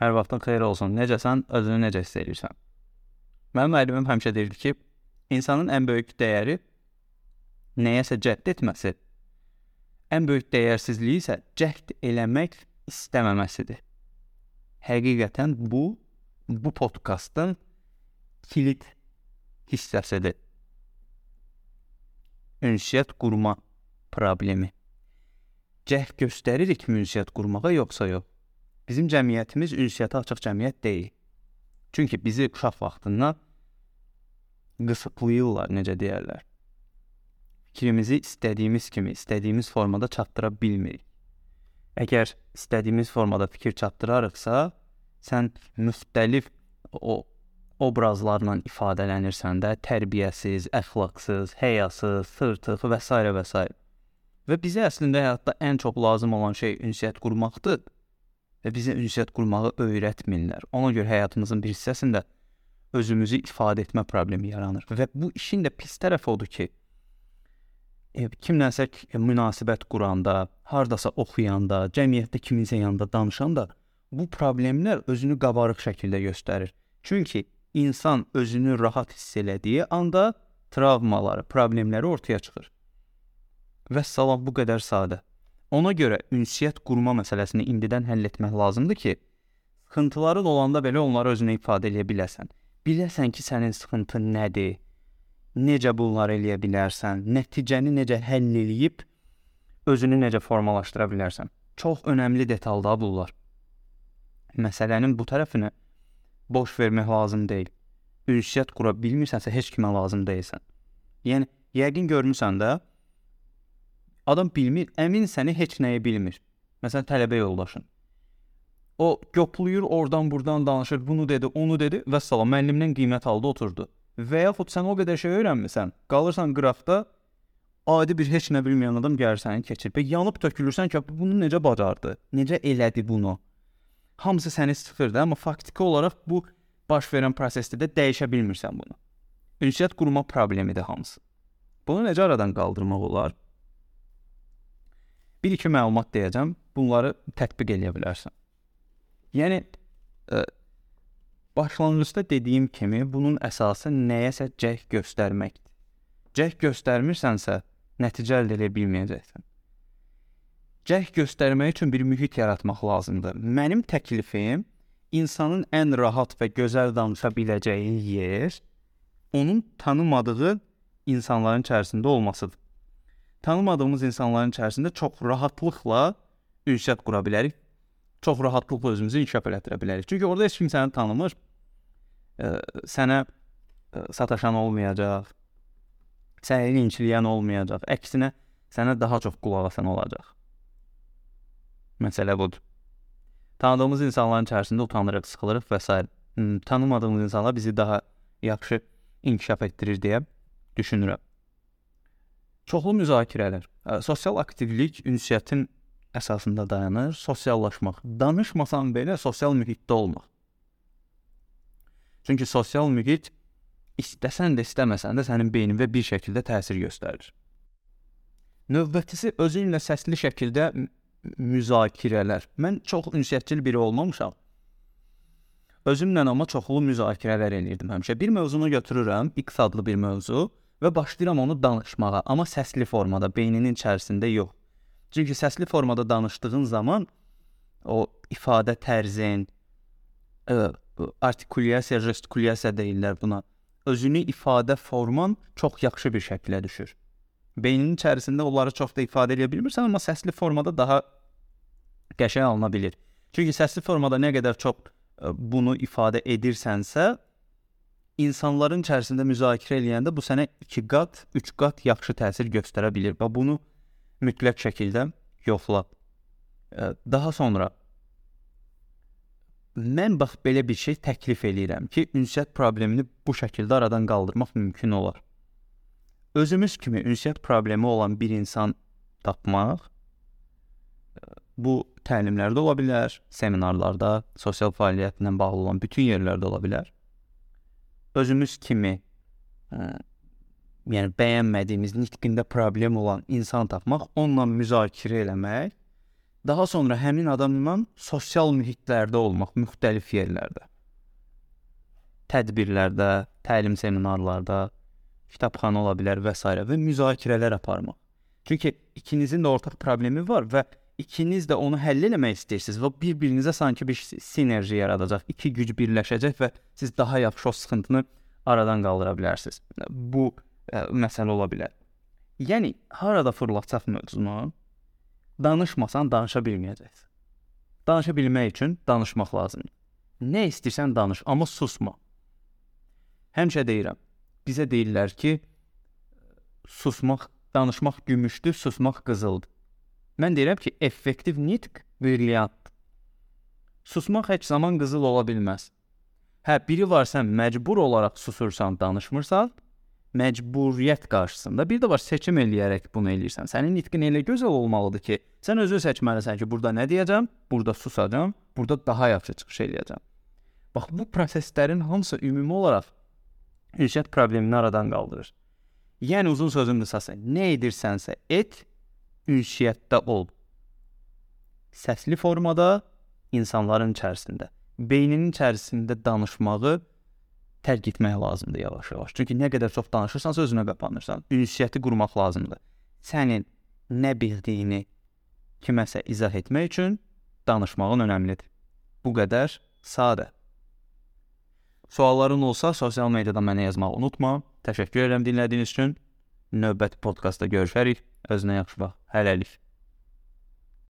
Hər vaxtın xeyir olsun. Necəsən? Özünü necə hiss edirsən? Mənim müəllimim həmişə deyirdi ki, insanın ən böyük dəyəri nəyəsə cəhd etməsi, ən böyük dəyərsizliyi isə cəhd eləmək istəməməsidir. Həqiqətən bu bu podkastın kilit hissəsidir. Ünsiyyət qurma problemi. Cəhd göstəririkmi ünsiyyət qurmağa yoxsa yox? Bizim cəmiyyətimiz ünsiyyətə açıq cəmiyyət deyil. Çünki bizi uşaq vaxtından qısıtlayırlar, necə deyərlər. Fikrimizi istədiyimiz kimi, istədiyimiz formada çatdıra bilmirik. Əgər istədiyimiz formada fikir çatdırarıqsa, sən müxtəlif o obrazlarla ifadələnirsən də, tərbiyəsiz, əxlaqsız, həyasız, sırtıq və s. və s. Və bizə əslində həyatda ən çox lazım olan şey ünsiyyət qurmaqdır və bizə ünsiyyət qurmağı öyrətmirlər. Ona görə həyatımızın bir hissəsində özümüzü ifadə etmə problemi yaranır. Və bu işin də pis tərəfi odur ki, e, kimlənsə münasibət quranda, hardasa oxuyanda, cəmiyyətdə kiminsə yanında danışanda bu problemlər özünü qabarıq şəkildə göstərir. Çünki insan özünü rahat hiss elədiyi anda travmaları, problemləri ortaya çıxır. Və salam bu qədər sadə. Ona görə ünsiyyət qurma məsələsini indidən həll etmək lazımdır ki, sıxıntıların olanda belə onları özünə ifadə edə biləsən. Biləsən ki, sənin sıxıntın nədir? Necə bunları eləyə bilərsən? Nəticəni necə həll eləyib özünü necə formalaşdıra bilərsən? Çox önəmli detallar bunlar. Məsələnin bu tərəfini boş vermək lazım deyil. Ünsiyyət qura bilmirsənsə heç kimə lazım deyilsən. Yəni yəqin görmüsən də Adam bilmir, əmin səni heç nəyi bilmir. Məsələn, tələbə yoldaşın. O göplüyür, oradan burdan danışır, bunu dedi, onu dedi və salam müəllimdən qiymət aldı, oturdu. Və yaxud sən o qədər şey öyrənmisən, qalırsan qıraqda adi bir heç nə bilməyən adam gəlir səni keçir. Və yanıb tökülürsən ki, bunu necə bacardı? Necə elədi bunu? Hamısı səni sıxırdı, amma faktiki olaraq bu baş verən prosesdə də dəyişə bilmirsən bunu. Ünsiyyət qurma problemidir hamısı. Bunu necə aradan qaldırmaq olar? Bir-iki məlumat deyəcəm. Bunları tətbiq eləyə bilərsən. Yəni ə, e, başlanğıcda dediyim kimi bunun əsası nəyəsə cəhd göstərməkdir. Cəhd göstərmirsənsə, nəticə əldə edə bilməyəcəksən. Cəhd göstərmək üçün bir mühit yaratmaq lazımdır. Mənim təklifim insanın ən rahat və gözəl danışa biləcəyi yer onun tanımadığı insanların içərisində olmasıdır tanımadığımız insanların içərisində çox rahatlıqla ünsiyyət qura bilərik. Çox rahatlıqla özümüzü inkişaf elətdirə bilərik. Çünki orada heç kim səni tanımır. Ə, sənə ə, sataşan olmayacaq. Səni linçləyən olmayacaq. Əksinə sənə daha çox qulaq asan olacaq. Məsələ budur. Tanıdığımız insanların içərisində utanırıq, sıxılırıq və s. tanımadığımız insanlar bizi daha yaxşı inkişaf etdirir deyə düşünürəm. Çoxlu müzakirələr, sosial aktivlik ünsiyyətin əsasında dayanır, sosiallaşmaq. Danışmasan belə sosial mühitdə olmaq. Çünki sosial mühit istəsən də istəməsən də sənin beynində bir şəkildə təsir göstərir. Növbətisi özü ilə səsli şəkildə müzakirələr. Mən çox ünsiyyətçil biri olmamışam. Özümlə amma çoxlu müzakirələr eləyirdim həmişə. Bir mövzunu götürürəm, X adlı bir mövzu və başlayıram onu danışmağa, amma səsli formada, beyninin içərisində yox. Çünki səsli formada danışdığın zaman o ifadə tərzin, ə, artikulyasiya, gestikulyasiya deyirlər buna. Özünü ifadə forman çox yaxşı bir şəklə düşür. Beyninin içərisində onları çox da ifadə edə bilmirsən, amma səsli formada daha qəşəng alına bilir. Çünki səsli formada nə qədər çox ə, bunu ifadə edirsənsə, insanların içərisində müzakirə eləyəndə bu sənə 2 qat, 3 qat yaxşı təsir göstərə bilər və bunu mütləq şəkildə yoxla. Daha sonra mən bax belə bir şey təklif eləyirəm ki, ünsiyyət problemini bu şəkildə aradan qaldırmaq mümkün olar. Özümüz kimi ünsiyyət problemi olan bir insan tapmaq bu təlimlərdə ola bilər, seminarlarda, sosial fəaliyyətlə bağlı olan bütün yerlərdə ola bilər özümüz kimi ə, yəni bəyənmədiyimiz nitqində problem olan insan tapmaq, onunla müzakirə eləmək Daha sonra həmin adamla sosial mühitlərdə olmaq, müxtəlif yerlərdə. Tədbirlərdə, təlim seminarlarda, kitabxana ola bilər və s. və müzakirələr aparmaq. Çünki ikinizin də ortaq problemi var və ikiniz də onu həll etmək istəyirsiniz və bir-birinizə sanki bir sinerji yaradacaq, iki güc birləşəcək və siz daha yaxşı o sıxıntını aradan qaldıra bilərsiniz. Bu ə, məsələ ola bilər. Yəni harada fırlatacaq mövzunu danışmasan danışa bilməyəcəksən. Danışa bilmək üçün danışmaq lazımdır. Nə istəyirsən danış, amma susma. Həmişə deyirəm. Bizə deyirlər ki, susmaq, danışmaq gümüşdür, susmaq qızıldır. Mən deyirəm ki, effektiv nitq brilyantdır. Susmaq heç zaman qızıl ola bilməz. Hə, biri var sən məcbur olaraq susursan, danışmırsan, məcburiyyət qarşısında. Bir də var seçim eləyərək bunu eləyirsən. Sənin nitqin elə gözəl olmalıdır ki, sən özün seçməlisən ki, burada nə deyəcəm, burada susacağam, burada daha yaxşı çıxış eləyəcəm. Bax bu proseslərin hamısı ümumi olaraq ünsiyyət problemini aradan qaldırır. Yəni uzun sözün qısası, nə edirsənsə et, ünsiyyətdə ol. Səsli formada insanların içərisində, beyninin içərisində danışmağı tərk etmək lazımdır yavaş-yavaş. Çünki nə qədər çox danışırsansa özünə qapanırsan. Ünsiyyəti qurmaq lazımdır. Sənin nə bildiyini kiməsə izah etmək üçün danışmağın önəmlidir. Bu qədər sadə. Sualların olsa sosial mediada mənə yazmağı unutma. Təşəkkür edirəm dinlədiyiniz üçün. Növbəti podkastda görüşərik. Özünə yaxşı bax. Hələlik.